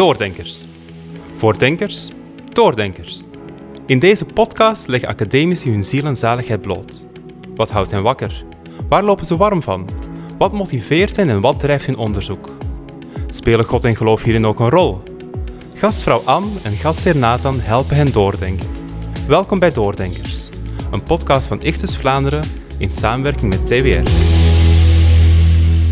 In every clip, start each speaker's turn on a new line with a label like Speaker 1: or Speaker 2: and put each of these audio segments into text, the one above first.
Speaker 1: Doordenkers. Voor denkers, doordenkers. In deze podcast leggen academici hun ziel en zaligheid bloot. Wat houdt hen wakker? Waar lopen ze warm van? Wat motiveert hen en wat drijft hun onderzoek? Spelen God en geloof hierin ook een rol? Gastvrouw Anne en gastheer Nathan helpen hen doordenken. Welkom bij Doordenkers, een podcast van Ichtus Vlaanderen in samenwerking met TWR.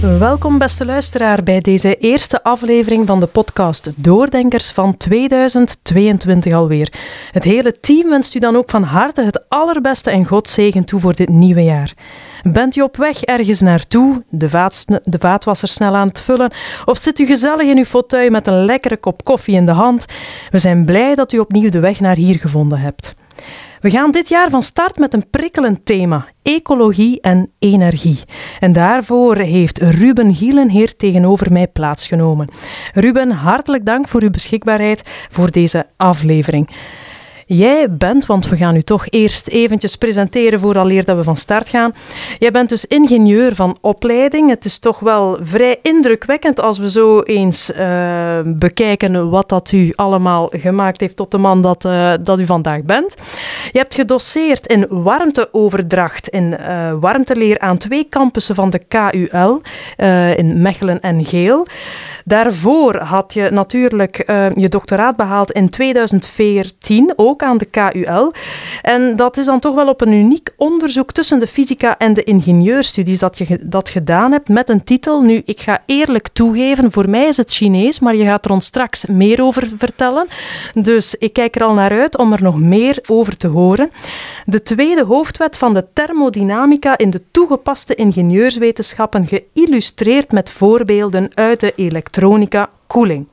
Speaker 2: Welkom, beste luisteraar, bij deze eerste aflevering van de podcast Doordenkers van 2022 alweer. Het hele team wenst u dan ook van harte het allerbeste en God zegen toe voor dit nieuwe jaar. Bent u op weg ergens naartoe, de, vaat, de vaatwasser snel aan het vullen, of zit u gezellig in uw fauteuil met een lekkere kop koffie in de hand? We zijn blij dat u opnieuw de weg naar hier gevonden hebt. We gaan dit jaar van start met een prikkelend thema: ecologie en energie. En daarvoor heeft Ruben Gielenheer tegenover mij plaatsgenomen. Ruben, hartelijk dank voor uw beschikbaarheid voor deze aflevering. Jij bent, want we gaan u toch eerst eventjes presenteren vooraleer dat we van start gaan. Jij bent dus ingenieur van opleiding. Het is toch wel vrij indrukwekkend als we zo eens uh, bekijken wat dat u allemaal gemaakt heeft tot de man dat, uh, dat u vandaag bent. Je hebt gedoseerd in warmteoverdracht in uh, warmteleer aan twee campussen van de KUL in Mechelen en Geel. Daarvoor had je natuurlijk uh, je doctoraat behaald in 2014, ook aan de KUL. En dat is dan toch wel op een uniek onderzoek tussen de fysica en de ingenieurstudies dat je dat gedaan hebt met een titel. Nu, ik ga eerlijk toegeven, voor mij is het Chinees, maar je gaat er ons straks meer over vertellen. Dus ik kijk er al naar uit om er nog meer over te horen. De tweede hoofdwet van de thermodynamica in de toegepaste ingenieurswetenschappen, geïllustreerd met voorbeelden uit de elektronica koeling.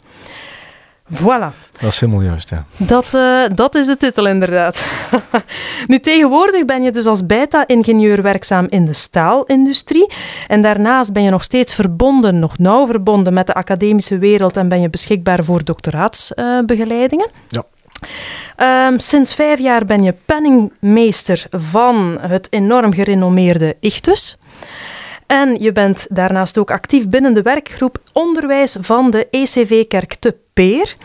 Speaker 2: Voilà.
Speaker 3: Dat is helemaal juist, ja.
Speaker 2: Dat, uh, dat is de titel inderdaad. nu, tegenwoordig ben je dus als beta-ingenieur werkzaam in de staalindustrie. En daarnaast ben je nog steeds verbonden, nog nauw verbonden met de academische wereld en ben je beschikbaar voor doctoraatsbegeleidingen. Uh,
Speaker 3: ja.
Speaker 2: Um, sinds vijf jaar ben je penningmeester van het enorm gerenommeerde Ichtus. En je bent daarnaast ook actief binnen de werkgroep Onderwijs van de ECV-kerk te Peer.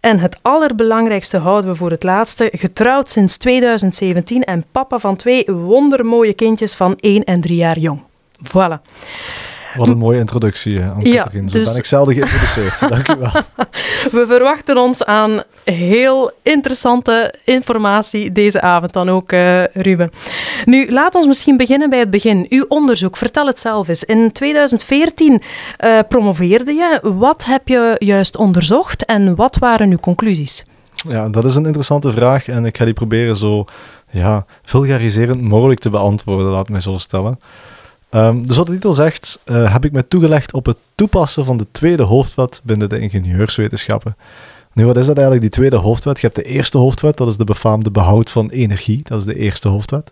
Speaker 2: En het allerbelangrijkste houden we voor het laatste. Getrouwd sinds 2017 en papa van twee wondermooie kindjes van 1 en 3 jaar jong. Voilà.
Speaker 3: Wat een mooie introductie, anne ja, Zo dus... ben ik zelden geïntroduceerd. Dank u wel.
Speaker 2: We verwachten ons aan heel interessante informatie deze avond dan ook, uh, Ruben. Nu, laat ons misschien beginnen bij het begin. Uw onderzoek, vertel het zelf eens. In 2014 uh, promoveerde je. Wat heb je juist onderzocht en wat waren uw conclusies?
Speaker 3: Ja, dat is een interessante vraag en ik ga die proberen zo ja, vulgariserend mogelijk te beantwoorden, laat mij zo stellen. Um, dus wat de titel zegt, uh, heb ik me toegelegd op het toepassen van de tweede hoofdwet binnen de ingenieurswetenschappen. Nu, wat is dat eigenlijk, die tweede hoofdwet? Je hebt de eerste hoofdwet, dat is de befaamde behoud van energie, dat is de eerste hoofdwet.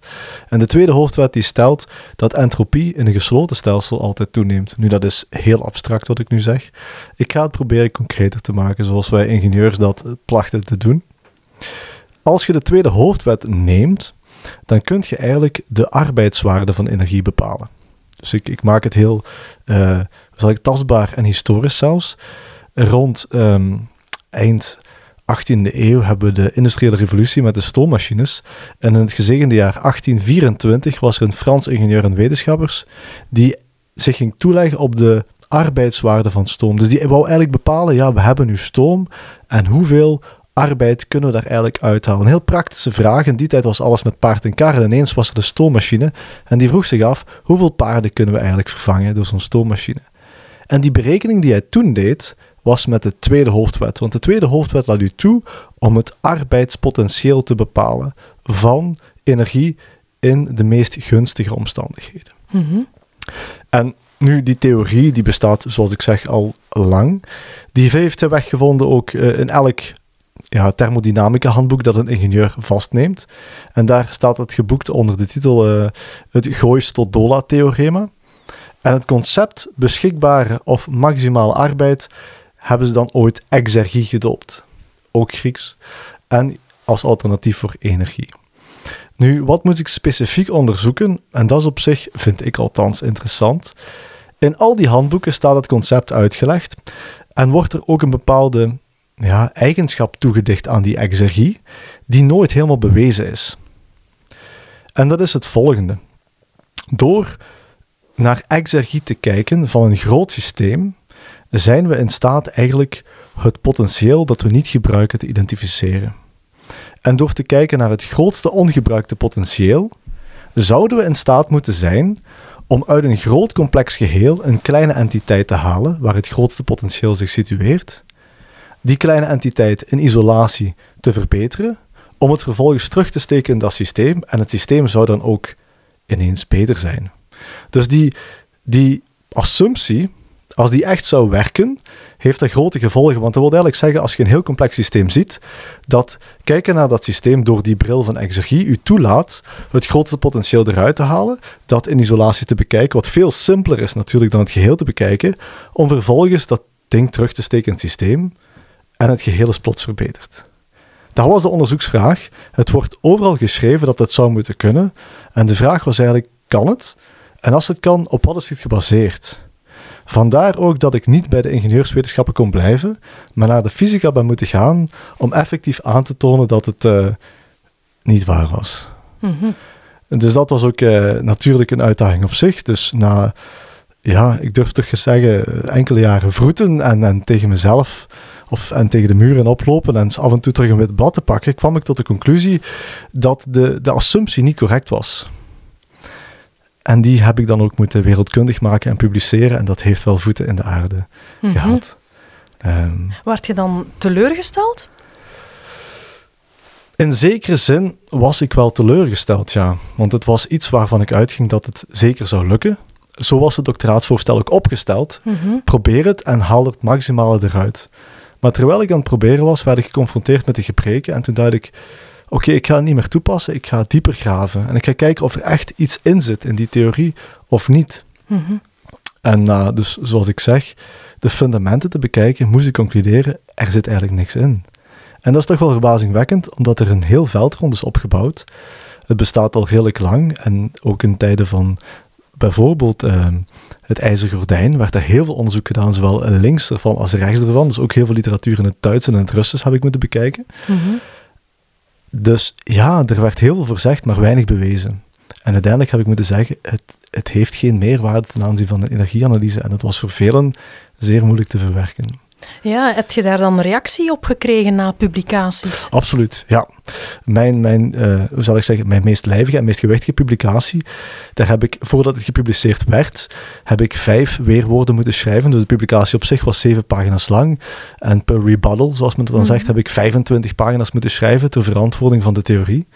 Speaker 3: En de tweede hoofdwet die stelt dat entropie in een gesloten stelsel altijd toeneemt. Nu, dat is heel abstract wat ik nu zeg. Ik ga het proberen concreter te maken, zoals wij ingenieurs dat plachten te doen. Als je de tweede hoofdwet neemt, dan kun je eigenlijk de arbeidswaarde van energie bepalen. Dus ik, ik maak het heel uh, zal ik, tastbaar en historisch zelfs. Rond um, eind 18e eeuw hebben we de industriële revolutie met de stoommachines. En in het gezegende jaar 1824 was er een Frans ingenieur en wetenschappers die zich ging toeleggen op de arbeidswaarde van stoom. Dus die wou eigenlijk bepalen, ja, we hebben nu stoom en hoeveel arbeid kunnen we daar eigenlijk uithalen? Een heel praktische vraag. In die tijd was alles met paard en kar. En ineens was er de stoommachine. En die vroeg zich af, hoeveel paarden kunnen we eigenlijk vervangen door zo'n stoommachine? En die berekening die hij toen deed, was met de tweede hoofdwet. Want de tweede hoofdwet laat u toe om het arbeidspotentieel te bepalen van energie in de meest gunstige omstandigheden.
Speaker 2: Mm
Speaker 3: En nu, die theorie die bestaat, zoals ik zeg, al lang. Die heeft zijn weg gevonden ook uh, in elk ja, thermodynamica handboek dat een ingenieur vastneemt. En daar staat het geboekt onder de titel uh, het Gois-tot-Dola-theorema. En het concept beschikbare of maximale arbeid hebben ze dan ooit exergie gedoopt. Ook Grieks. En als alternatief voor energie. Nu, wat moet ik specifiek onderzoeken? En dat is op zich, vind ik althans, interessant. In al die handboeken staat het concept uitgelegd en wordt er ook een bepaalde ja, eigenschap toegedicht aan die exergie, die nooit helemaal bewezen is. En dat is het volgende. Door naar exergie te kijken van een groot systeem, zijn we in staat eigenlijk het potentieel dat we niet gebruiken te identificeren. En door te kijken naar het grootste ongebruikte potentieel, zouden we in staat moeten zijn om uit een groot complex geheel een kleine entiteit te halen waar het grootste potentieel zich situeert, die kleine entiteit in isolatie te verbeteren, om het vervolgens terug te steken in dat systeem en het systeem zou dan ook ineens beter zijn. Dus die, die assumptie als die echt zou werken, heeft dat grote gevolgen. Want dat wil eigenlijk zeggen, als je een heel complex systeem ziet, dat kijken naar dat systeem door die bril van exergie u toelaat het grootste potentieel eruit te halen, dat in isolatie te bekijken, wat veel simpeler is natuurlijk dan het geheel te bekijken, om vervolgens dat ding terug te steken in het systeem en het geheel is plots verbeterd. Dat was de onderzoeksvraag. Het wordt overal geschreven dat het zou moeten kunnen. En de vraag was eigenlijk, kan het? En als het kan, op wat is het gebaseerd? Vandaar ook dat ik niet bij de ingenieurswetenschappen kon blijven, maar naar de fysica ben moeten gaan om effectief aan te tonen dat het uh, niet waar was. Mm Dus dat was ook uh, natuurlijk een uitdaging op zich. Dus na, ja, ik durf toch eens zeggen, enkele jaren vroeten en, en tegen mezelf of, en tegen de muren oplopen en af en toe terug een wit blad te pakken, kwam ik tot de conclusie dat de, de assumptie niet correct was. En die heb ik dan ook moeten wereldkundig maken en publiceren. En dat heeft wel voeten in de aarde mm gehad.
Speaker 2: Um, Word je dan teleurgesteld?
Speaker 3: In zekere zin was ik wel teleurgesteld, ja. Want het was iets waarvan ik uitging dat het zeker zou lukken. Zo was het doctoraatvoorstel ook opgesteld. Mhm. Probeer het en haal het maximale eruit. Maar terwijl ik aan het proberen was, werd ik geconfronteerd met de gebreken. En toen dacht ik, oké, ik ga het niet meer toepassen, ik ga dieper graven. En ik ga kijken of er echt iets in zit in die theorie of niet. Mhm. En uh, dus zoals ik zeg, de fundamenten te bekijken, moest ik concluderen, er zit eigenlijk niks in. En dat is toch wel verbazingwekkend, omdat er een heel veld rond is opgebouwd. Het bestaat al redelijk lang en ook in tijden van bijvoorbeeld uh, het IJzeren Gordijn werd er heel veel onderzoek gedaan, zowel links ervan als rechts ervan. Dus ook heel veel literatuur in het Duits en in het Russisch heb ik moeten bekijken. Mm dus ja, er werd heel veel voorzegd, maar weinig bewezen. En uiteindelijk heb ik moeten zeggen, het, het heeft geen meerwaarde ten aanzien van de energieanalyse. En het was voor velen zeer moeilijk te verwerken.
Speaker 2: Ja, heb je daar dan reactie op gekregen na publicaties?
Speaker 3: Absoluut, ja. Mijn, mijn uh, hoe zal ik zeggen, mijn meest lijvige en meest gewichtige publicatie, daar heb ik, voordat het gepubliceerd werd, heb ik vijf weerwoorden moeten schrijven. Dus de publicatie op zich was zeven pagina's lang. En per rebuttal, zoals men dat dan mhm. zegt, heb ik 25 pagina's moeten schrijven ter verantwoording van de theorie.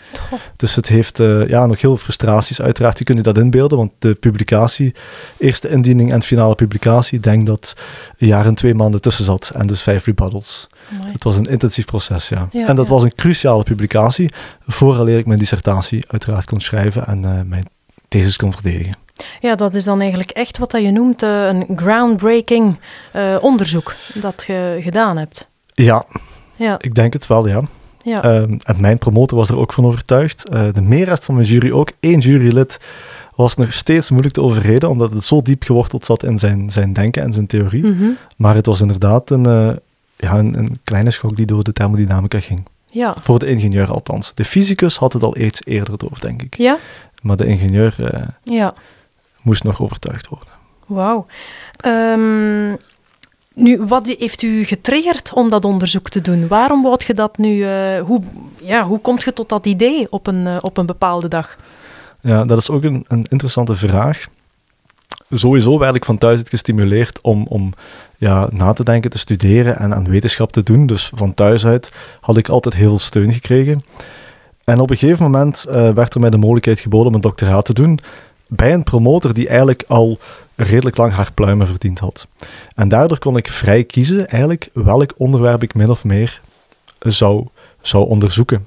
Speaker 3: Dus het heeft uh, ja, nog heel veel frustraties, uiteraard. Je kunt je dat inbeelden, want de publicatie, eerste indiening en finale publicatie, denk dat een jaar en twee maanden tussen zat. En dus vijf rebuttals. Het was een intensief proces, ja. en dat was een cruciale publicatie, vooraleer ik mijn dissertatie uiteraard kon schrijven en uh, mijn thesis kon verdedigen.
Speaker 2: Ja, dat is dan eigenlijk echt wat je noemt uh, een groundbreaking uh, onderzoek dat je gedaan hebt.
Speaker 3: Ja, ja. ik denk het wel, ja. ja. Ehm, en mijn promotor was er ook van overtuigd. de meerderheid van mijn jury ook. Eén jurylid was nog steeds moeilijk te overreden, omdat het zo diep geworteld zat in zijn, zijn denken en zijn theorie. Mhm. Maar het was inderdaad een, uh, ja, een, een, kleine schok die door de thermodynamica ging. Ja. Voor de ingenieur althans. De fysicus had het al iets eerder door, denk ik. Ja. Maar de ingenieur uh, ja. moest nog overtuigd worden.
Speaker 2: Wauw. Um, nu, wat heeft u getriggerd om dat onderzoek te doen? Waarom wou je dat nu... Uh, hoe, ja, hoe komt je tot dat idee op een, op een bepaalde dag?
Speaker 3: Ja, dat is ook een, een interessante vraag. Sowieso werd ik van thuis het gestimuleerd om, om ja, na te denken, te studeren en aan wetenschap te doen. Dus van thuis uit had ik altijd heel veel steun gekregen. En op een gegeven moment uh, werd er mij de mogelijkheid geboden om een doctoraat te doen bij een promotor die eigenlijk al redelijk lang haar pluimen verdiend had. En daardoor kon ik vrij kiezen eigenlijk welk onderwerp ik min of meer zou, zou onderzoeken.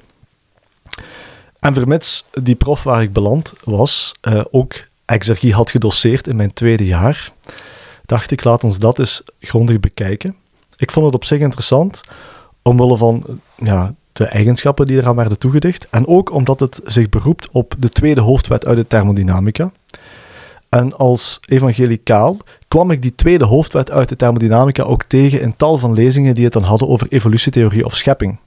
Speaker 3: En vermits die prof waar ik beland was, uh, ook exergie had gedoseerd in mijn tweede jaar, dacht ik, laat ons dat eens grondig bekijken. Ik vond het op zich interessant, omwille van ja, de eigenschappen die eraan werden toegedicht, en ook omdat het zich beroept op de tweede hoofdwet uit de thermodynamica. En als evangelicaal kwam ik die tweede hoofdwet uit de thermodynamica ook tegen in tal van lezingen die het dan hadden over evolutietheorie of schepping.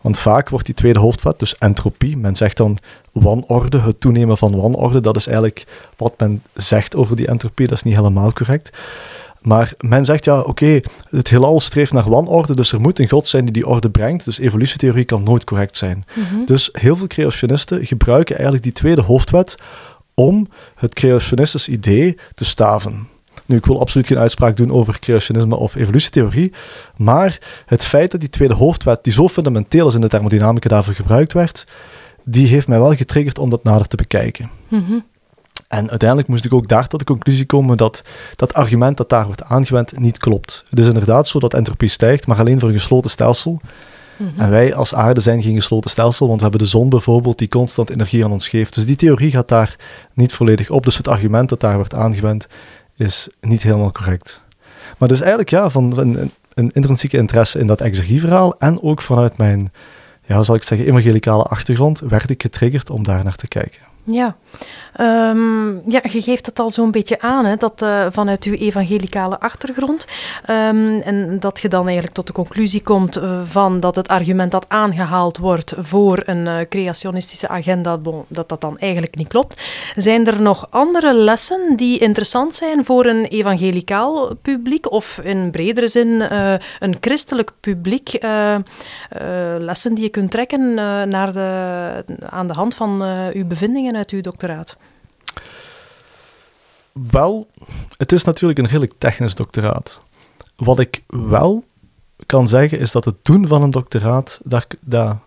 Speaker 3: Want vaak wordt die tweede hoofdwet, dus entropie, men zegt dan wanorde, het toenemen van wanorde, dat is eigenlijk wat men zegt over die entropie, dat is niet helemaal correct. Maar men zegt ja, oké, het heelal streeft naar wanorde, dus er moet een God zijn die die orde brengt, dus evolutietheorie kan nooit correct zijn.
Speaker 2: Mhm.
Speaker 3: Dus heel veel creationisten gebruiken eigenlijk die tweede hoofdwet om het creationistisch idee te staven. Nu, ik wil absoluut geen uitspraak doen over creationisme of evolutietheorie, maar het feit dat die tweede hoofdwet, die zo fundamenteel is in de thermodynamica, daarvoor gebruikt werd, die heeft mij wel getriggerd om dat nader te bekijken.
Speaker 2: Mhm.
Speaker 3: En uiteindelijk moest ik ook daar tot de conclusie komen dat dat argument dat daar wordt aangewend niet klopt. Het is inderdaad zo dat entropie stijgt, maar alleen voor een gesloten stelsel.
Speaker 2: Mhm.
Speaker 3: En wij als aarde zijn geen gesloten stelsel, want we hebben de zon bijvoorbeeld die constant energie aan ons geeft. Dus die theorie gaat daar niet volledig op. Dus het argument dat daar wordt aangewend is niet helemaal correct. Maar dus eigenlijk ja, van een, een intrinsieke interesse in dat exegieverhaal en ook vanuit mijn, ja, zal ik zeggen, evangelicale achtergrond werd ik getriggerd om daar naar te kijken.
Speaker 2: Ja. Ehm, ja, je geeft het al zo'n beetje aan, hè, dat eh, vanuit uw evangelicale achtergrond. ehm, en dat je dan eigenlijk tot de conclusie komt eh, van dat het argument dat aangehaald wordt voor een eh, creationistische agenda, dat dat dan eigenlijk niet klopt. Zijn er nog andere lessen die interessant zijn voor een evangelicaal publiek of in bredere zin een christelijk publiek? lessen die je kunt trekken naar de, aan de hand van uw bevindingen uit uw doctoraat?
Speaker 3: Wel, het is natuurlijk een redelijk technisch doctoraat. Wat ik wel kan zeggen is dat het doen van een doctoraat, daar, daar,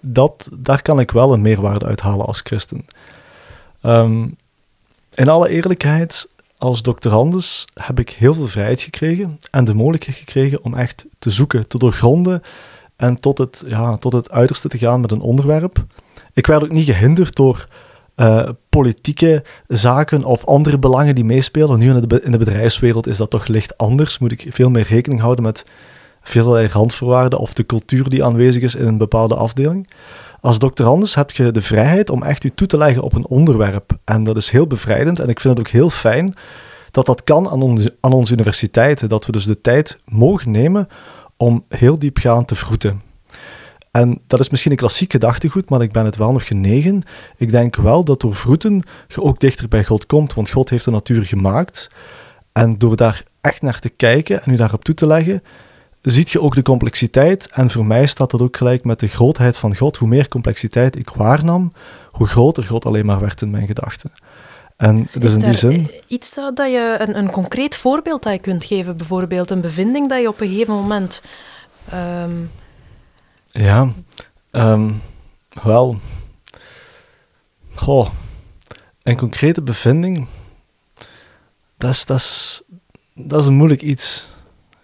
Speaker 3: dat, daar kan ik wel een meerwaarde uithalen als christen. Ehm, in alle eerlijkheid, als doctorandus heb ik heel veel vrijheid gekregen en de mogelijkheid gekregen om echt te zoeken, te doorgronden en tot het, ja, tot het uiterste te gaan met een onderwerp. Ik werd ook niet gehinderd door eh, politieke zaken of andere belangen die meespelen. Nu in de, in de bedrijfswereld is dat toch licht anders. Moet ik veel meer rekening houden met veelal randvoorwaarden of de cultuur die aanwezig is in een bepaalde afdeling. Als doctorandus heb je de vrijheid om echt je toe te leggen op een onderwerp. En dat is heel bevrijdend en ik vind het ook heel fijn dat dat kan aan, onze aan onze universiteiten. Dat we dus de tijd mogen nemen om heel diepgaand te vroeten. En dat is misschien een klassiek gedachtegoed, maar ik ben het wel nog genegen. Ik denk wel dat door vroeten je ook dichter bij God komt, want God heeft de natuur gemaakt. En door daar echt naar te kijken en u daarop toe te leggen, ziet je ook de complexiteit. En voor mij staat dat ook gelijk met de grootheid van God. Hoe meer complexiteit ik waarnam, hoe groter God alleen maar werd in mijn gedachten. En dus
Speaker 2: Is
Speaker 3: in die zin...
Speaker 2: eh, Iets dat, dat je, een, een concreet voorbeeld dat je kunt geven, bijvoorbeeld een bevinding dat je op een gegeven moment... ehm,
Speaker 3: Ja, ehm, wel. Goh, een concrete bevinding, dat is, dat, dat is een moeilijk iets.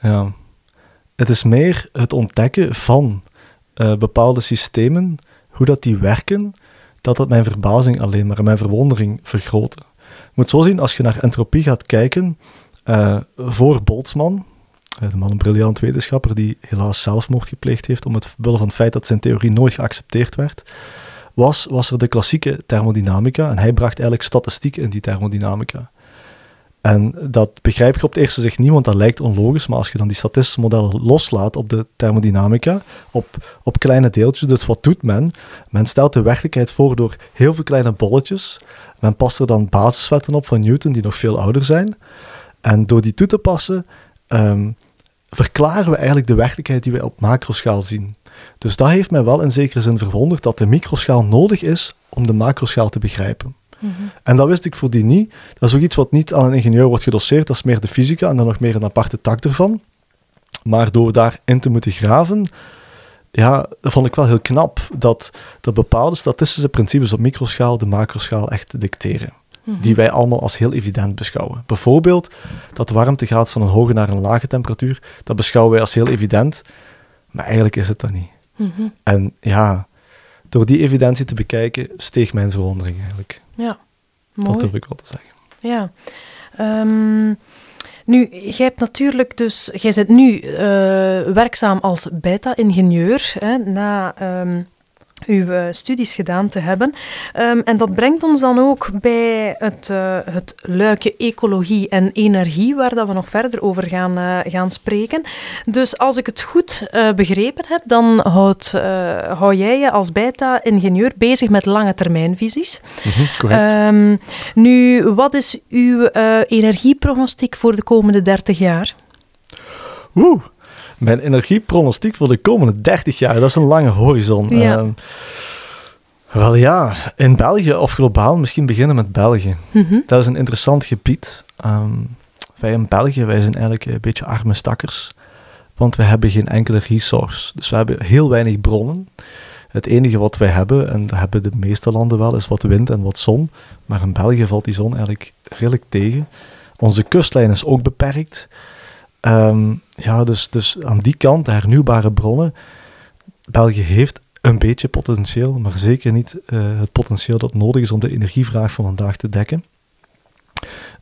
Speaker 3: Ja. Het is meer het ontdekken van eh, bepaalde systemen, hoe dat die werken, dat dat mijn verbazing alleen maar en mijn verwondering vergroten. Je moet zo zien, als je naar entropie gaat kijken, eh, voor Boltzmann, de man een briljant wetenschapper die helaas zelfmoord gepleegd heeft om het willen van het feit dat zijn theorie nooit geaccepteerd werd, was, was er de klassieke thermodynamica en hij bracht eigenlijk statistiek in die thermodynamica. En dat begrijp je op het eerste zicht niet, want dat lijkt onlogisch, maar als je dan die statistische modellen loslaat op de thermodynamica, op, op kleine deeltjes, dus wat doet men? Men stelt de werkelijkheid voor door heel veel kleine bolletjes. Men past er dan basiswetten op van Newton, die nog veel ouder zijn. En door die toe te passen, ehm, verklaren we eigenlijk de werkelijkheid die wij op macroschaal zien. Dus dat heeft mij wel in zekere zin verwonderd dat de microschaal nodig is om de macroschaal te begrijpen.
Speaker 2: mhm.
Speaker 3: En dat wist ik voordien niet. Dat is ook iets wat niet aan een ingenieur wordt gedoseerd, dat is meer de fysica en dan nog meer een aparte tak ervan. Maar door daarin te moeten graven, ja, dat vond ik wel heel knap dat, dat bepaalde statistische principes op microschaal de macroschaal echt dicteren Die wij allemaal als heel evident beschouwen. Bijvoorbeeld dat warmte gaat van een hoge naar een lage temperatuur, dat beschouwen wij als heel evident, maar eigenlijk is het dat niet.
Speaker 2: Mhm.
Speaker 3: En ja, door die evidentie te bekijken, steeg mijn verwondering eigenlijk.
Speaker 2: Ja,
Speaker 3: Dat
Speaker 2: mooi.
Speaker 3: durf ik wel te zeggen.
Speaker 2: Ja. Ehm, nu, jij hebt natuurlijk dus... Jij bent nu eh, werkzaam als beta-ingenieur. Na, ehm, uw uh, studies gedaan te hebben. Um, en dat brengt ons dan ook bij het, uh, het luikje ecologie en energie, waar dat we nog verder over gaan, uh, gaan spreken. Dus als ik het goed begrepen heb, dan houd, hou jij je als beta-ingenieur bezig met lange termijnvisies.
Speaker 3: Mm -hmm, correct.
Speaker 2: Um, nu, wat is uw energieprognostiek voor de komende 30 jaar?
Speaker 3: Oeh, mijn energiepronostiek voor de komende 30 jaar, dat is een lange horizon.
Speaker 2: Ja.
Speaker 3: Uh, wel ja, in België of globaal, misschien beginnen met België.
Speaker 2: Mm -hmm.
Speaker 3: Dat is een interessant gebied. Um, wij in België, wij zijn eigenlijk een beetje arme stakkers, want we hebben geen enkele resource. Dus we hebben heel weinig bronnen. Het enige wat wij hebben, en dat hebben de meeste landen wel, is wat wind en wat zon. Maar in België valt die zon eigenlijk redelijk tegen. Onze kustlijn is ook beperkt. Um, ja, dus, dus aan die kant, hernieuwbare bronnen, België heeft een beetje potentieel, maar zeker niet uh, het potentieel dat nodig is om de energievraag van vandaag te dekken.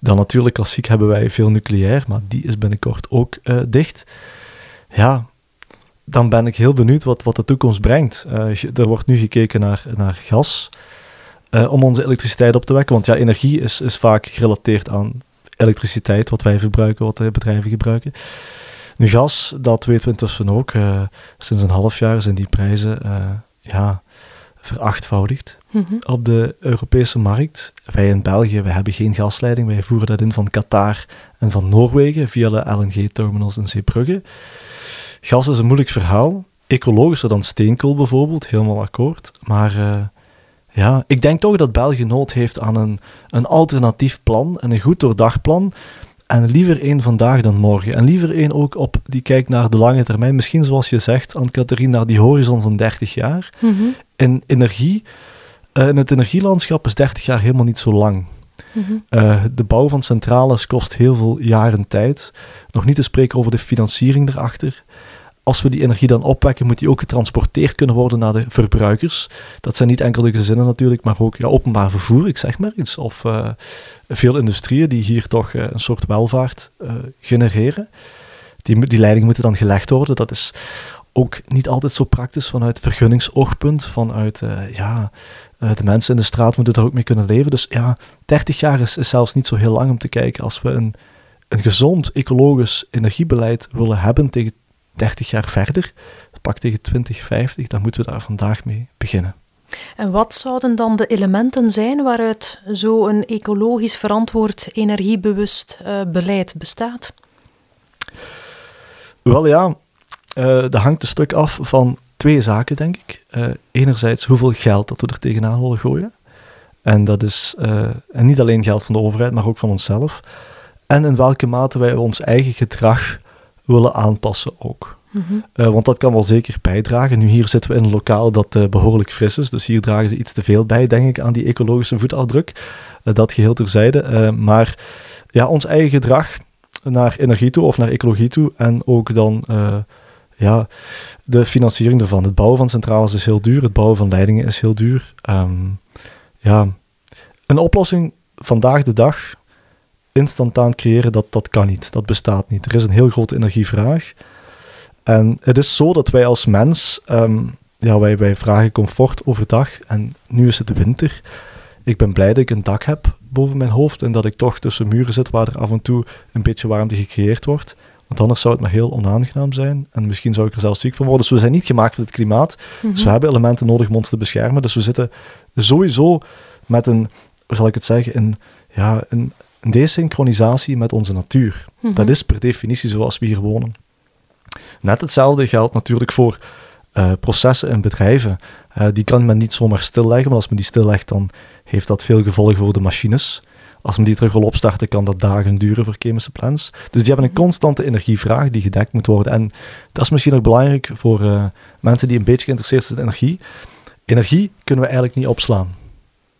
Speaker 3: Dan natuurlijk, klassiek hebben wij veel nucleair, maar die is binnenkort ook uh, dicht. Ja, dan ben ik heel benieuwd wat, wat de toekomst brengt. Uh, er wordt nu gekeken naar, naar gas om onze elektriciteit op te wekken, want ja, energie is, is vaak gerelateerd aan elektriciteit, wat wij verbruiken, wat de bedrijven gebruiken. Nu, gas, dat weten we intussen ook. Uh, sinds een half jaar zijn die prijzen uh, ja, verachtvoudigd
Speaker 2: mm -hmm.
Speaker 3: op de Europese markt. Wij in België, wij hebben geen gasleiding. Wij voeren dat in van Qatar en van Noorwegen via de LNG-terminals in Zeebrugge. Gas is een moeilijk verhaal. Ecologischer dan steenkool bijvoorbeeld, helemaal akkoord. Maar uh, ja, ik denk toch dat België nood heeft aan een, een alternatief plan en een goed doordacht plan. En liever één vandaag dan morgen. En liever één ook op die kijkt naar de lange termijn. Misschien zoals je zegt, Anne-Catherine, naar die horizon van 30 jaar.
Speaker 2: Mm -hmm.
Speaker 3: In energie, uh, in het energielandschap is 30 jaar helemaal niet zo lang.
Speaker 2: Mm -hmm.
Speaker 3: uh, de bouw van centrales kost heel veel jaren tijd. Nog niet te spreken over de financiering erachter. Als we die energie dan opwekken, moet die ook getransporteerd kunnen worden naar de verbruikers. Dat zijn niet enkel de gezinnen natuurlijk, maar ook ja, openbaar vervoer, ik zeg maar iets. Of uh, veel industrieën die hier toch uh, een soort welvaart uh, genereren. Die, die leidingen moeten dan gelegd worden. Dat is ook niet altijd zo praktisch vanuit vergunningsoogpunt. Vanuit, ja, de mensen in de straat moeten daar ook mee kunnen leven. Dus ja, 30 jaar is, is zelfs niet zo heel lang om te kijken. Als we een, een gezond ecologisch energiebeleid willen hebben tegen 30 jaar verder, pak tegen 2050, dan moeten we daar vandaag mee beginnen.
Speaker 2: En wat zouden dan de elementen zijn waaruit zo'n ecologisch verantwoord, energiebewust uh, beleid bestaat?
Speaker 3: Wel ja, uh, dat hangt een stuk af van twee zaken, denk ik. Uh, enerzijds hoeveel geld dat we er tegenaan willen gooien. En dat is en niet alleen geld van de overheid, maar ook van onszelf. En in welke mate wij ons eigen gedrag willen aanpassen ook.
Speaker 2: Mm -hmm.
Speaker 3: uh, want dat kan wel zeker bijdragen. Nu hier zitten we in een lokaal dat uh, behoorlijk fris is, dus hier dragen ze iets te veel bij, denk ik, aan die ecologische voetafdruk. Uh, dat geheel terzijde. maar ja, ons eigen gedrag naar energie toe of naar ecologie toe en ook dan ja, de financiering ervan. Het bouwen van centrales is heel duur, het bouwen van leidingen is heel duur. Um, ja, een oplossing vandaag de dag instantaan creëren, dat, dat kan niet. Dat bestaat niet. Er is een heel grote energievraag. En het is zo dat wij als mens, um, ja, wij, wij vragen comfort overdag. En nu is het winter. Ik ben blij dat ik een dak heb boven mijn hoofd en dat ik toch tussen muren zit waar er af en toe een beetje warmte gecreëerd wordt. Want anders zou het maar heel onaangenaam zijn. En misschien zou ik er zelfs ziek van worden. Dus we zijn niet gemaakt voor het klimaat.
Speaker 2: Mhm.
Speaker 3: Dus we hebben elementen nodig om ons te beschermen. Dus we zitten sowieso met een, hoe zal ik het zeggen, een, ja, een, een desynchronisatie met onze natuur.
Speaker 2: Mhm.
Speaker 3: Dat is per definitie zoals we hier wonen. Net hetzelfde geldt natuurlijk voor uh, processen in bedrijven. Uh, die kan men niet zomaar stilleggen, maar als men die stillegt, dan heeft dat veel gevolgen voor de machines. Als men die terug wil opstarten, kan dat dagen duren voor chemische plants. Dus die hebben een constante energievraag die gedekt moet worden. En dat is misschien ook belangrijk voor uh, mensen die een beetje geïnteresseerd zijn in energie. Energie kunnen we eigenlijk niet opslaan.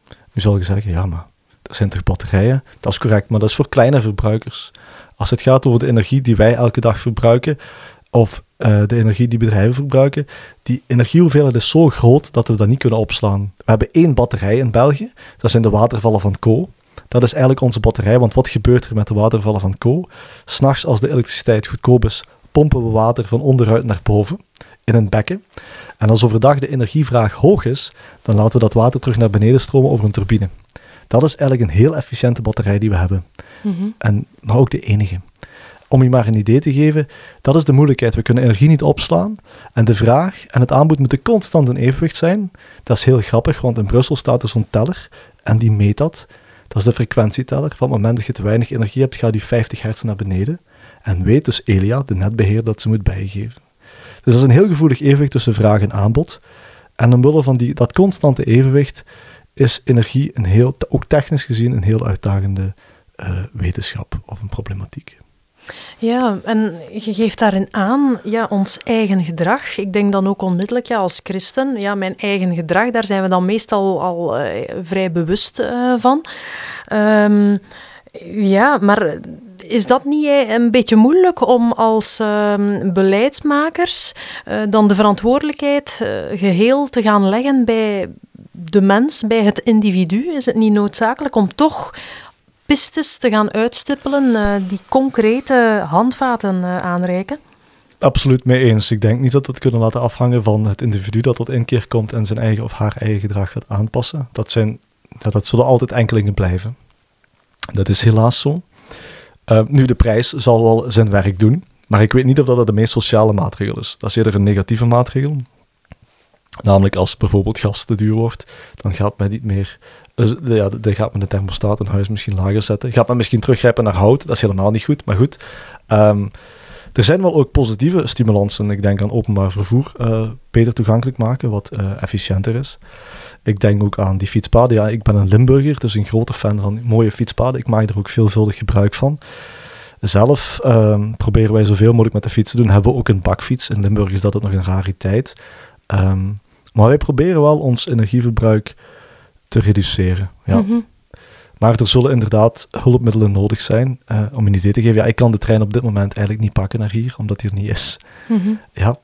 Speaker 3: Nu zal je zeggen, ja, maar er zijn toch batterijen? Dat is correct, maar dat is voor kleine verbruikers. Als het gaat over de energie die wij elke dag verbruiken, of uh, de energie die bedrijven verbruiken, die energiehoeveelheid is zo groot dat we dat niet kunnen opslaan. We hebben één batterij in België, dat zijn de watervallen van Co. Dat is eigenlijk onze batterij, want wat gebeurt er met de watervallen van Co? S'nachts, als de elektriciteit goedkoop is, pompen we water van onderuit naar boven in een bekken. En als overdag de energievraag hoog is, dan laten we dat water terug naar beneden stromen over een turbine. Dat is eigenlijk een heel efficiënte batterij die we hebben.
Speaker 2: Mhm.
Speaker 3: En, maar ook de enige. Om je maar een idee te geven, dat is de moeilijkheid. We kunnen energie niet opslaan. En de vraag en het aanbod moeten constant in evenwicht zijn. Dat is heel grappig, want in Brussel staat er zo'n teller en die meet dat. Dat is de frequentieteller. Van het moment dat je te weinig energie hebt, gaat die 50 hertz naar beneden. En weet dus Elia, de netbeheerder, dat ze moet bijgeven. Dus dat is een heel gevoelig evenwicht tussen vraag en aanbod. En omwille van die, dat constante evenwicht is energie een heel, ook technisch gezien een heel uitdagende uh, wetenschap of een problematiek.
Speaker 2: Ja, en je geeft daarin aan, ja, ons eigen gedrag. Ik denk dan ook onmiddellijk, ja, als christen, ja, mijn eigen gedrag, daar zijn we dan meestal al uh, vrij bewust uh, van. Um, ja, maar is dat niet een beetje moeilijk om als um, beleidsmakers dan de verantwoordelijkheid geheel te gaan leggen bij de mens, bij het individu? Is het niet noodzakelijk om toch pistes te gaan uitstippelen uh, die concrete handvaten aanreiken?
Speaker 3: Absoluut mee eens. Ik denk niet dat we het kunnen laten afhangen van het individu dat tot inkeer komt en zijn eigen of haar eigen gedrag gaat aanpassen. Dat, zijn, dat, dat zullen altijd enkelingen blijven. Dat is helaas zo. Uh, nu, de prijs zal wel zijn werk doen, maar ik weet niet of dat de meest sociale maatregel is. Dat is eerder een negatieve maatregel. Namelijk als bijvoorbeeld gas te duur wordt, dan gaat men niet meer, uh, ja, dan gaat men de thermostaat in huis misschien lager zetten. Gaat men misschien teruggrijpen naar hout, dat is helemaal niet goed, maar goed. Um, er zijn wel ook positieve stimulansen. Ik denk aan openbaar vervoer uh, beter toegankelijk maken, wat uh, efficiënter is. Ik denk ook aan die fietspaden. Ja, ik ben een Limburger, dus een grote fan van mooie fietspaden. Ik maak er ook veelvuldig gebruik van. Zelf um, proberen wij zoveel mogelijk met de fiets te doen. Hebben we ook een bakfiets. In Limburg is dat nog een rariteit. Um, maar wij proberen wel ons energieverbruik te reduceren. Ja. Mm -hmm. Maar er zullen inderdaad hulpmiddelen nodig zijn. Uh, om een idee te geven, ja, ik kan de trein op dit moment eigenlijk niet pakken naar hier, omdat die er niet is. Mm -hmm. Ja,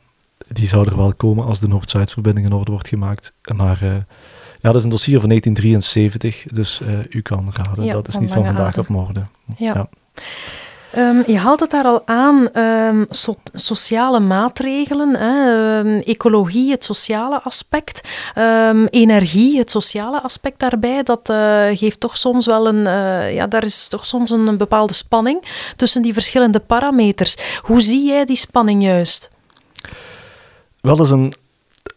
Speaker 3: die zou er wel komen als de Noord-Zuid-verbinding in orde wordt gemaakt. Maar uh, ja, dat is een dossier van 1973, dus uh, u kan raden, ja, dat is niet van vandaag op morgen.
Speaker 2: Ja. ja. Um, je haalt het daar al aan, so sociale maatregelen, hè, um, ecologie, het sociale aspect, energie, het sociale aspect daarbij, dat uh, geeft toch soms wel een, uh, ja, daar is toch soms een, bepaalde spanning tussen die verschillende parameters. Hoe zie jij die spanning juist?
Speaker 3: Wel eens een,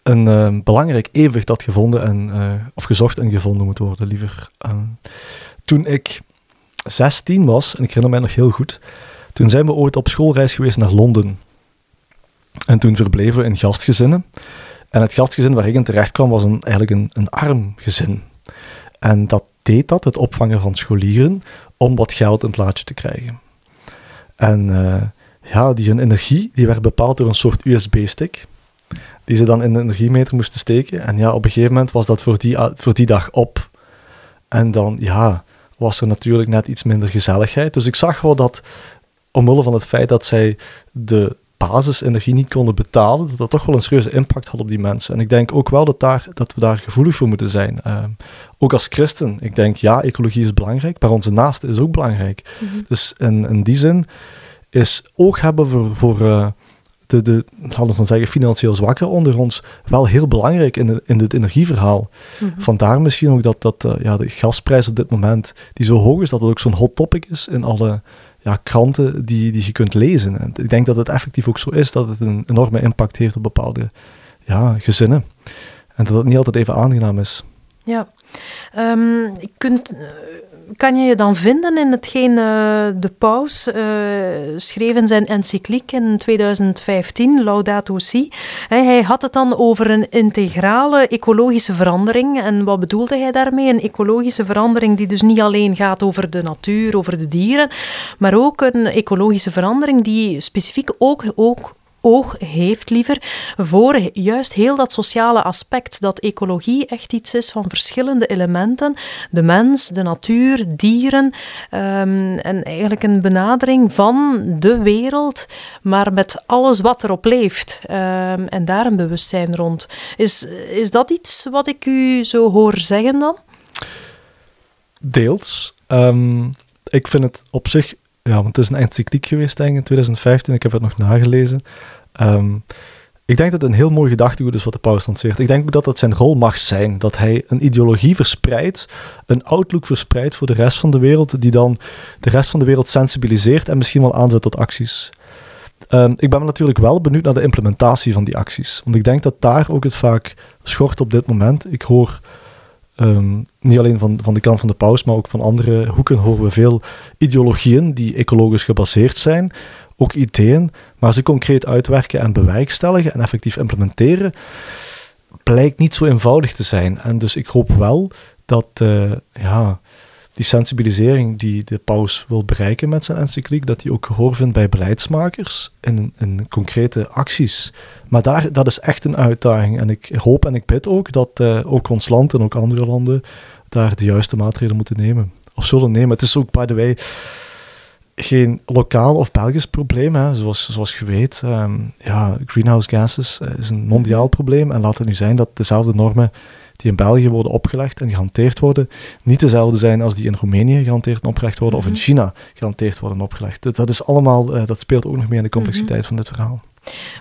Speaker 3: een belangrijk evenwicht dat gevonden en, of gezocht en gevonden moet worden, liever. toen ik 16 was, en ik herinner mij nog heel goed, toen zijn we ooit op schoolreis geweest naar Londen. En toen verbleven we in gastgezinnen. En het gastgezin waar ik in terecht kwam was een, eigenlijk een, een arm gezin. En dat deed dat, het opvangen van scholieren, om wat geld in het laadje te krijgen. En uh, ja, die energie die werd bepaald door een soort USB-stick, die ze dan in de energiemeter moesten steken. En ja, op een gegeven moment was dat voor die, voor die dag op. En dan, ja, was er natuurlijk net iets minder gezelligheid. Dus ik zag wel dat, omwille van het feit dat zij de basisenergie niet konden betalen, dat dat toch wel een serieuze impact had op die mensen. En ik denk ook wel dat, daar, dat we daar gevoelig voor moeten zijn. Uh, ook als christen. Ik denk, ja, ecologie is belangrijk, maar onze naaste is ook belangrijk. Mm -hmm. Dus in, in die zin is oog hebben voor, voor uh, de, de, laten we dan zeggen, financieel zwakker onder ons wel heel belangrijk in, de, in het energieverhaal. Mm -hmm. Vandaar misschien ook dat, dat uh, ja, de gasprijs op dit moment, die zo hoog is, dat het ook zo'n hot topic is in alle ja, kranten die, die je kunt lezen. En ik denk dat het effectief ook zo is, dat het een enorme impact heeft op bepaalde ja, gezinnen. En dat het niet altijd even aangenaam is.
Speaker 2: Ja, um, je kunt kan je je dan vinden in hetgeen uh, de paus uh, schreef in zijn encycliek in 2015, Laudato Si. Hij had het dan over een integrale ecologische verandering. En wat bedoelde hij daarmee? Een ecologische verandering die dus niet alleen gaat over de natuur, over de dieren, maar ook een ecologische verandering die specifiek ook, ook oog heeft liever voor juist heel dat sociale aspect, dat ecologie echt iets is van verschillende elementen, de mens, de natuur, dieren, um, en eigenlijk een benadering van de wereld, maar met alles wat erop leeft, um, en daar een bewustzijn rond. Is, is dat iets wat ik u zo hoor zeggen dan?
Speaker 3: Deels. Um, ik vind het op zich ja, want het is een encycliek geweest, denk ik, in 2015. Ik heb het nog nagelezen. Um, Ik denk dat het een heel mooi gedachtegoed is wat de paus lanceert. Ik denk ook dat dat zijn rol mag zijn. Dat hij een ideologie verspreidt, een outlook verspreidt voor de rest van de wereld, die dan de rest van de wereld sensibiliseert en misschien wel aanzet tot acties. Ehm, ik ben natuurlijk wel benieuwd naar de implementatie van die acties. Want ik denk dat daar ook het vaak schort op dit moment. Ik hoor ehm, niet alleen van, van de kant van de paus, maar ook van andere hoeken horen we veel ideologieën die ecologisch gebaseerd zijn. Ook ideeën, maar ze concreet uitwerken en bewerkstelligen en effectief implementeren, blijkt niet zo eenvoudig te zijn. En dus ik hoop wel dat uh, ja, die sensibilisering die de paus wil bereiken met zijn encycliek, dat die ook gehoor vindt bij beleidsmakers in, concrete acties. Maar daar, dat is echt een uitdaging. En ik hoop en ik bid ook dat uh, ook ons land en ook andere landen daar de juiste maatregelen moeten nemen. Of zullen nemen. Het is ook, by the way, geen lokaal of Belgisch probleem, hè. Zoals, zoals je weet. Um, ja, greenhouse gases uh, is een mondiaal probleem. En laat het nu zijn dat dezelfde normen die in België worden opgelegd en gehanteerd worden, niet dezelfde zijn als die in Roemenië gehanteerd en opgelegd worden, of in mhm. China gehanteerd worden en opgelegd. Dat, dat is allemaal, uh, dat speelt ook nog meer in de complexiteit mhm. van dit verhaal.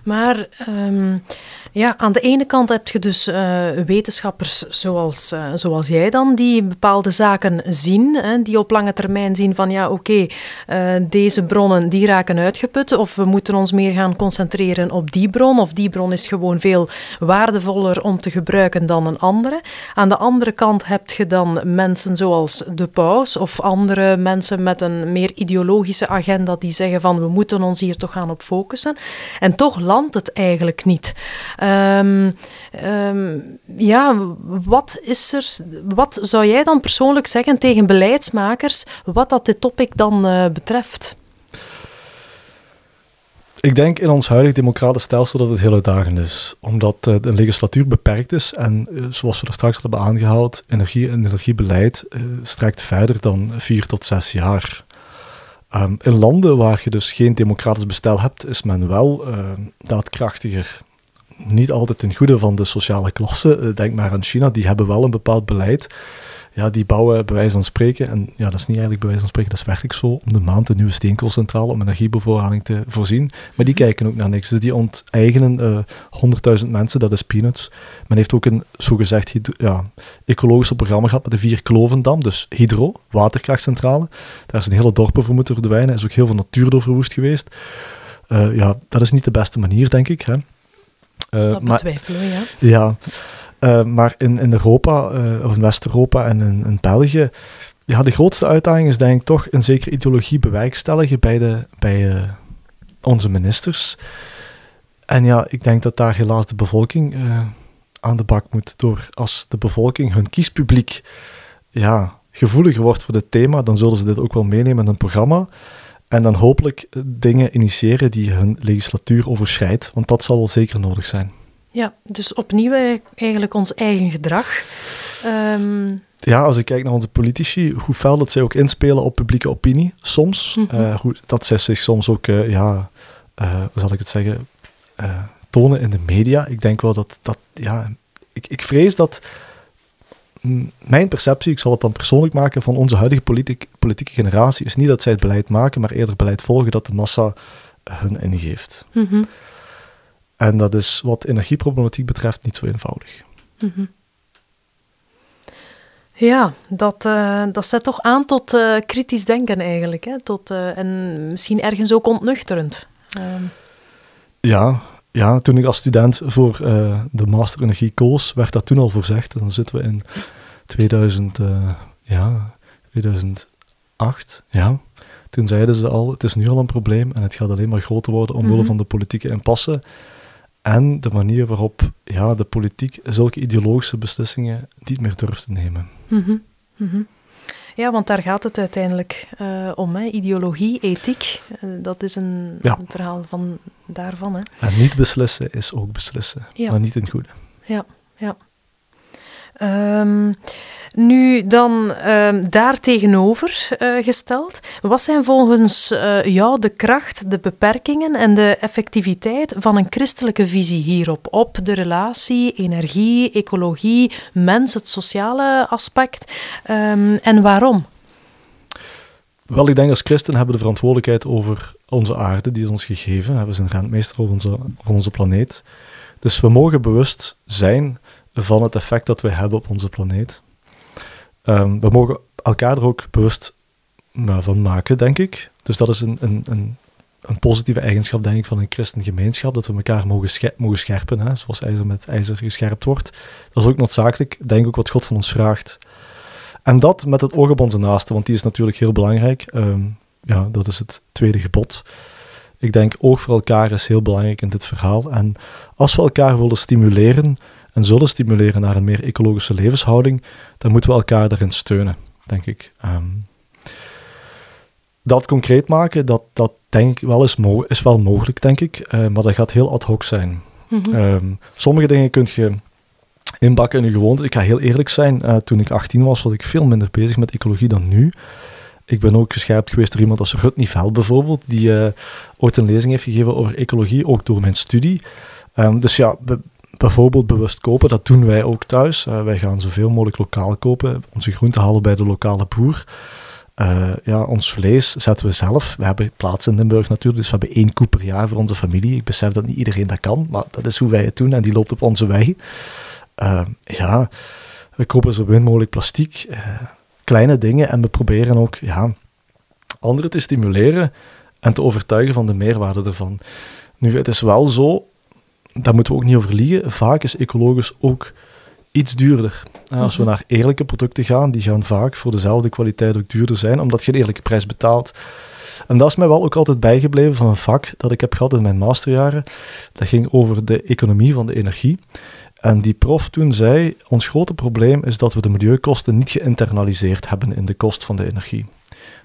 Speaker 2: Maar um, ja, aan de ene kant heb je dus uh, wetenschappers zoals, uh, zoals jij dan, die bepaalde zaken zien, hè, die op lange termijn zien van ja, oké, uh, deze bronnen die raken uitgeput of we moeten ons meer gaan concentreren op die bron of die bron is gewoon veel waardevoller om te gebruiken dan een andere. Aan de andere kant heb je dan mensen zoals de paus of andere mensen met een meer ideologische agenda die zeggen van we moeten ons hier toch gaan op focussen. En toch landt het eigenlijk niet. Um, ja, wat is er, wat zou jij dan persoonlijk zeggen tegen beleidsmakers wat dat dit topic dan uh, betreft?
Speaker 3: Ik denk in ons huidig democratisch stelsel dat het heel uitdagend is, omdat uh, de legislatuur beperkt is en uh, zoals we er straks hebben aangehaald, energie en energiebeleid strekt verder dan vier tot zes jaar. Um, in landen waar je dus geen democratisch bestel hebt, is men wel daadkrachtiger niet altijd ten goede van de sociale klasse. Eh, denk maar aan China, die hebben wel een bepaald beleid. Ja, die bouwen bij wijze van spreken, en ja, dat is niet eigenlijk bij wijze van spreken, dat is werkelijk zo, om de maand een nieuwe steenkoolcentrale om energiebevoorrading te voorzien. Maar die mhm. kijken ook naar niks. Dus die onteigenen uh, eh, 100.000 mensen, dat is peanuts. Men heeft ook een zogezegd ja, ecologisch programma gehad met de vier Klovendam, dus hydro, waterkrachtcentrale. Daar is een hele dorpen voor moeten verdwijnen. Er is ook heel veel natuur door verwoest geweest. Uh, ja, dat is niet de beste manier, denk ik. Hè.
Speaker 2: Uh, dat betwijfelen ja.
Speaker 3: Ja, uh, maar in, in Europa, uh, of in West-Europa en in, in, België, ja, de grootste uitdaging is denk ik toch een zekere ideologie bewerkstelligen bij, de, bij onze ministers. En ja, ik denk dat daar helaas de bevolking aan de bak moet. Door als de bevolking, hun kiespubliek, ja, gevoeliger wordt voor dit thema, dan zullen ze dit ook wel meenemen in hun programma. En dan hopelijk dingen initiëren die hun legislatuur overschrijdt, want dat zal wel zeker nodig zijn.
Speaker 2: Ja, dus opnieuw eigenlijk ons eigen gedrag. Um...
Speaker 3: Ja, als ik kijk naar onze politici, hoe fel dat zij ook inspelen op publieke opinie, soms. Mm hoe, dat zij zich soms ook, uh, ja, uh, hoe zal ik het zeggen, tonen in de media. Ik denk wel dat, dat ja, ik, ik vrees dat mijn perceptie, ik zal het dan persoonlijk maken, van onze huidige politiek, politieke generatie is niet dat zij het beleid maken, maar eerder beleid volgen dat de massa hun ingeeft. Mm En dat is wat energieproblematiek betreft niet zo eenvoudig. Mm
Speaker 2: Ja, dat, uh, dat zet toch aan tot uh, kritisch denken eigenlijk. Hè? Tot, uh, en misschien ergens ook ontnuchterend.
Speaker 3: Ehm. Ja, ja, toen ik als student voor uh, de master energie koos, werd dat toen al voorzegd. En dan zitten we in 2000, uh, ja, 2008. Ja. Toen zeiden ze al, het is nu al een probleem en het gaat alleen maar groter worden omwille mm van de politieke impasse. En de manier waarop ja, de politiek zulke ideologische beslissingen niet meer durft te nemen. Mm
Speaker 2: -hmm. Ja, want daar gaat het uiteindelijk uh, om. Hè. Ideologie, ethiek, uh, dat is een, ja. een, verhaal van daarvan. Hè.
Speaker 3: En niet beslissen is ook beslissen, ja. maar niet in het goede.
Speaker 2: Ja, ja. Um, nu dan uh, daar tegenover uh, gesteld, wat zijn volgens uh, jou de kracht, de beperkingen en de effectiviteit van een christelijke visie hierop? Op de relatie, energie, ecologie, mens, het sociale aspect um, en waarom?
Speaker 3: Wel, ik denk als christen hebben we de verantwoordelijkheid over onze aarde, die is ons gegeven. We zijn rentmeester over onze, over onze planeet. Dus we mogen bewust zijn van het effect dat wij hebben op onze planeet. Ehm, we mogen elkaar er ook bewust van maken, denk ik. Dus dat is een, een, een, een, positieve eigenschap, denk ik, van een christengemeenschap, dat we elkaar mogen, mogen scherpen, hè, zoals ijzer met ijzer gescherpt wordt. Dat is ook noodzakelijk, denk ik, ook wat God van ons vraagt. En dat met het oog op onze naaste, want die is natuurlijk heel belangrijk. Ehm, ja, dat is het tweede gebod. Ik denk, oog voor elkaar is heel belangrijk in dit verhaal. En als we elkaar willen stimuleren en zullen stimuleren naar een meer ecologische levenshouding, dan moeten we elkaar daarin steunen, denk ik. Ehm, dat concreet maken, dat, dat denk ik wel is, is wel mogelijk, denk ik. Uh, maar dat gaat heel ad hoc zijn. Mhm. Ehm, sommige dingen kun je inbakken in je gewoonte. Ik ga heel eerlijk zijn, uh, toen ik 18 was, was ik veel minder bezig met ecologie dan nu. Ik ben ook gescherpt geweest door iemand als Rutney Veld bijvoorbeeld, die uh, ooit een lezing heeft gegeven over ecologie, ook door mijn studie. Um, dus ja, bijvoorbeeld bewust kopen, dat doen wij ook thuis. Uh, wij gaan zoveel mogelijk lokaal kopen, onze groenten halen bij de lokale boer. Uh, ja, ons vlees zetten we zelf. We hebben plaats in Limburg natuurlijk, dus we hebben één koe per jaar voor onze familie. Ik besef dat niet iedereen dat kan, maar dat is hoe wij het doen en die loopt op onze weg. Uh, ja, we kopen zo min mogelijk plastic, uh, kleine dingen en we proberen ook ja, anderen te stimuleren en te overtuigen van de meerwaarde ervan. Nu, het is wel zo, daar moeten we ook niet over liegen, vaak is ecologisch ook iets duurder. Als we mhm. naar eerlijke producten gaan, die gaan vaak voor dezelfde kwaliteit ook duurder zijn, omdat je een eerlijke prijs betaalt. En dat is mij wel ook altijd bijgebleven van een vak dat ik heb gehad in mijn masterjaren. Dat ging over de economie van de energie. En die prof toen zei, ons grote probleem is dat we de milieukosten niet geïnternaliseerd hebben in de kost van de energie.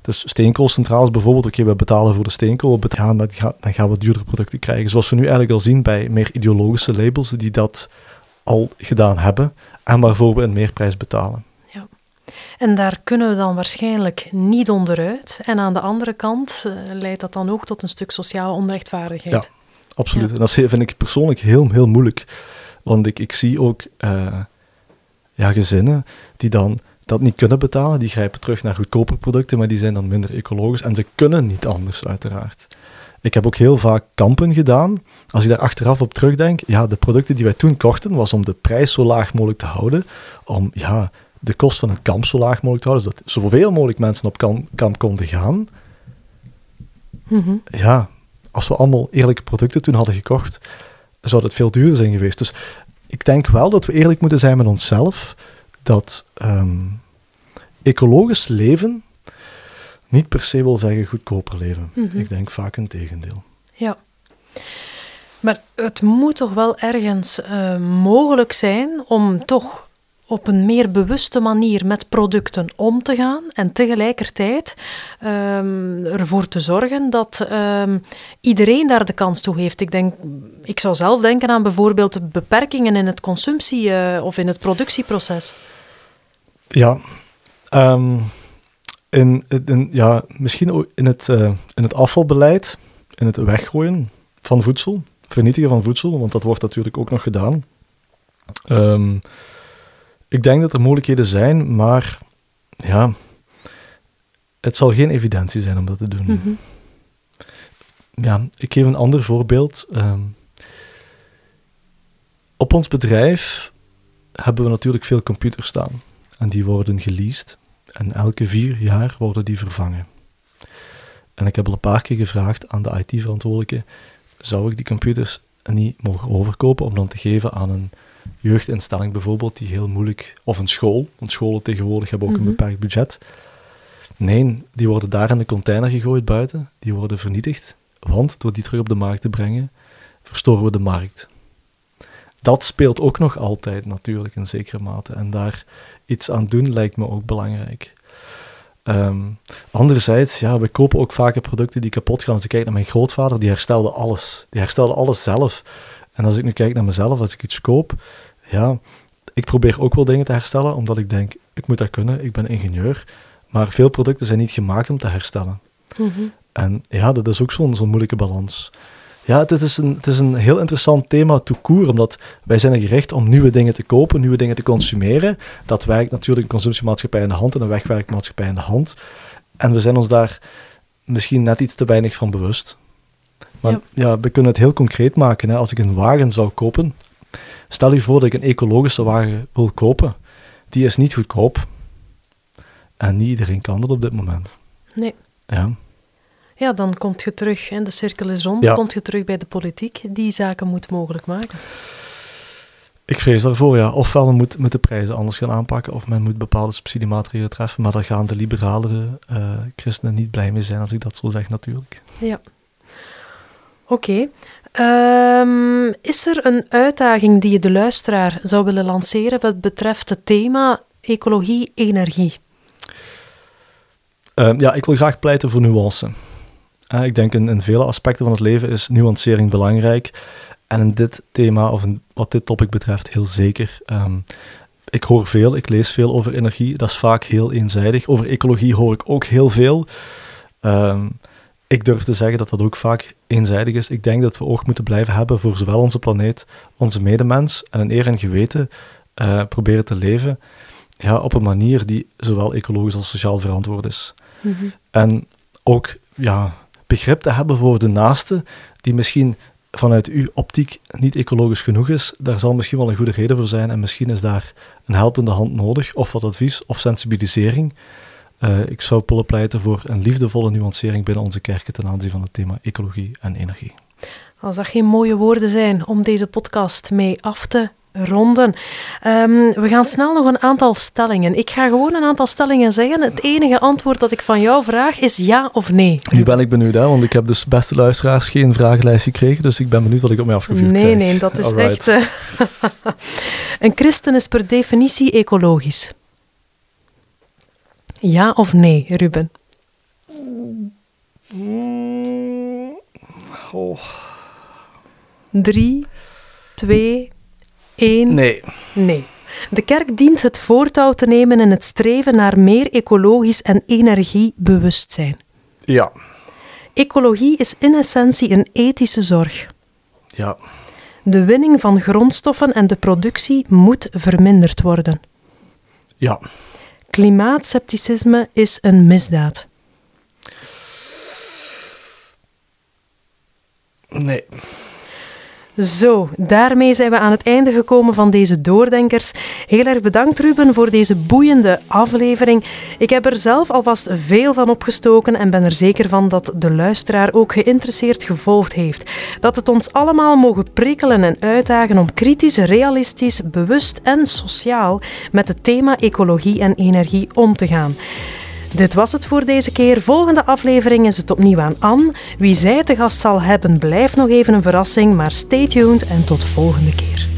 Speaker 3: Dus steenkoolcentrales bijvoorbeeld, oké, we betalen voor de steenkool, dan, dan gaan we duurdere producten krijgen. Zoals we nu eigenlijk al zien bij meer ideologische labels die dat al gedaan hebben en waarvoor we een meerprijs betalen. Ja.
Speaker 2: En daar kunnen we dan waarschijnlijk niet onderuit. En aan de andere kant uh, leidt dat dan ook tot een stuk sociale onrechtvaardigheid.
Speaker 3: Ja, absoluut. En dat vind ik persoonlijk heel, heel moeilijk. Want ik, ik zie ook uh, ja, gezinnen die dan dat niet kunnen betalen. Die grijpen terug naar goedkope producten, maar die zijn dan minder ecologisch. En ze kunnen niet anders, uiteraard. Ik heb ook heel vaak kampen gedaan. Als ik daar achteraf op terugdenk, ja, de producten die wij toen kochten, was om de prijs zo laag mogelijk te houden. Om ja, de kost van het kamp zo laag mogelijk te houden, zodat zoveel mogelijk mensen op kamp, kamp konden gaan. Mhm. Ja, als we allemaal eerlijke producten toen hadden gekocht, zou dat veel duurder zijn geweest. Dus ik denk wel dat we eerlijk moeten zijn met onszelf, dat ehm, ecologisch leven niet per se wil zeggen goedkoper leven. Mhm. Ik denk vaak een tegendeel.
Speaker 2: Ja. Maar het moet toch wel ergens uh, mogelijk zijn om toch op een meer bewuste manier met producten om te gaan en tegelijkertijd um, ervoor te zorgen dat um, iedereen daar de kans toe heeft. Ik, denk, ik zou zelf denken aan bijvoorbeeld beperkingen in het consumptie- uh, of in het productieproces.
Speaker 3: Ja, um, in, in, ja, misschien ook in het, uh, in het afvalbeleid, in het weggooien van voedsel, vernietigen van voedsel, want dat wordt natuurlijk ook nog gedaan. Um, ik denk dat er mogelijkheden zijn, maar ja, het zal geen evidentie zijn om dat te doen. Mm Ja, ik geef een ander voorbeeld. Um, op ons bedrijf hebben we natuurlijk veel computers staan. En die worden geleased. En elke vier jaar worden die vervangen. En ik heb al een paar keer gevraagd aan de IT-verantwoordelijke: zou ik die computers niet mogen overkopen om dan te geven aan een jeugdinstelling bijvoorbeeld, die heel moeilijk, of een school, want scholen tegenwoordig hebben ook een mhm. beperkt budget. Nee, die worden daar in de container gegooid buiten, die worden vernietigd, want door die terug op de markt te brengen, verstoren we de markt. Dat speelt ook nog altijd natuurlijk in zekere mate. En daar iets aan doen lijkt me ook belangrijk. Um, anderzijds, ja, we kopen ook vaker producten die kapot gaan. Als ik kijk naar mijn grootvader, die herstelde alles. Die herstelde alles zelf. En als ik nu kijk naar mezelf, als ik iets koop, ja, ik probeer ook wel dingen te herstellen, omdat ik denk, ik moet dat kunnen, ik ben ingenieur. Maar veel producten zijn niet gemaakt om te herstellen. Mhm. En ja, dat is ook zo'n zo'n moeilijke balans. Ja, het is een, het is een heel interessant thema to koer, omdat wij zijn er gericht om nieuwe dingen te kopen, nieuwe dingen te consumeren. Dat werkt natuurlijk een consumptiemaatschappij in de hand en een wegwerkmaatschappij in de hand. En we zijn ons daar misschien net iets te weinig van bewust. Want ja. we kunnen het heel concreet maken. Hè. Als ik een wagen zou kopen, stel je voor dat ik een ecologische wagen wil kopen. Die is niet goedkoop. En niet iedereen kan dat op dit moment.
Speaker 2: Nee.
Speaker 3: Ja.
Speaker 2: Ja, dan kom je terug, en de cirkel is rond, dan kom je terug bij de politiek die zaken moet mogelijk maken.
Speaker 3: Ik vrees daarvoor, ja. Ofwel men moet, met de prijzen anders gaan aanpakken, of men moet bepaalde subsidiemaatregelen treffen, maar daar gaan de liberalere uh, christenen niet blij mee zijn, als ik dat zo zeg natuurlijk.
Speaker 2: Ja. Oké. Ehm, is er een uitdaging die je de luisteraar zou willen lanceren wat betreft het thema ecologie-energie?
Speaker 3: Ehm, ja, ik wil graag pleiten voor nuance. Uh, ik denk in, in vele aspecten van het leven is nuancering belangrijk. En in dit thema, of in, wat dit topic betreft, heel zeker. Um, ik hoor veel, ik lees veel over energie. Dat is vaak heel eenzijdig. Over ecologie hoor ik ook heel veel. Um, ik durf te zeggen dat dat ook vaak eenzijdig is. Ik denk dat we oog moeten blijven hebben voor zowel onze planeet, onze medemens en een eer en geweten uh, proberen te leven ja, op een manier die zowel ecologisch als sociaal verantwoord is. Mm -hmm. En ook ja, begrip te hebben voor de naaste die misschien vanuit uw optiek niet ecologisch genoeg is, daar zal misschien wel een goede reden voor zijn en misschien is daar een helpende hand nodig, of wat advies of sensibilisering. Uh, ik zou pleiten voor een liefdevolle nuancering binnen onze kerken ten aanzien van het thema ecologie en energie.
Speaker 2: Als dat geen mooie woorden zijn om deze podcast mee af te ronden. Um, we gaan snel nog een aantal stellingen. Ik ga gewoon een aantal stellingen zeggen. Het enige antwoord dat ik van jou vraag is ja of nee.
Speaker 3: Nu ben ik benieuwd, hè, want ik heb dus beste luisteraars geen vragenlijst gekregen, dus ik ben benieuwd wat ik op mij afgevuurd
Speaker 2: nee,
Speaker 3: krijg.
Speaker 2: Nee, nee, dat is Alright. echt... Uh, een christen is per definitie ecologisch. Ja of nee, Ruben?
Speaker 3: Oh.
Speaker 2: Drie, twee, één.
Speaker 3: Nee.
Speaker 2: Nee. De kerk dient het voortouw te nemen in het streven naar meer ecologisch en energiebewustzijn.
Speaker 3: Ja.
Speaker 2: Ecologie is in essentie een ethische zorg.
Speaker 3: Ja.
Speaker 2: De winning van grondstoffen en de productie moet verminderd worden.
Speaker 3: Ja.
Speaker 2: Klimaatcepticisme is een misdaad.
Speaker 3: Nee.
Speaker 2: Zo, daarmee zijn we aan het einde gekomen van deze Doordenkers. Heel erg bedankt Ruben voor deze boeiende aflevering. Ik heb er zelf alvast veel van opgestoken en ben er zeker van dat de luisteraar ook geïnteresseerd gevolgd heeft. Dat het ons allemaal mogen prikkelen en uitdagen om kritisch, realistisch, bewust en sociaal met het thema ecologie en energie om te gaan. Dit was het voor deze keer. Volgende aflevering is het opnieuw aan Anne. Wie zij te gast zal hebben, blijft nog even een verrassing, maar stay tuned en tot volgende keer.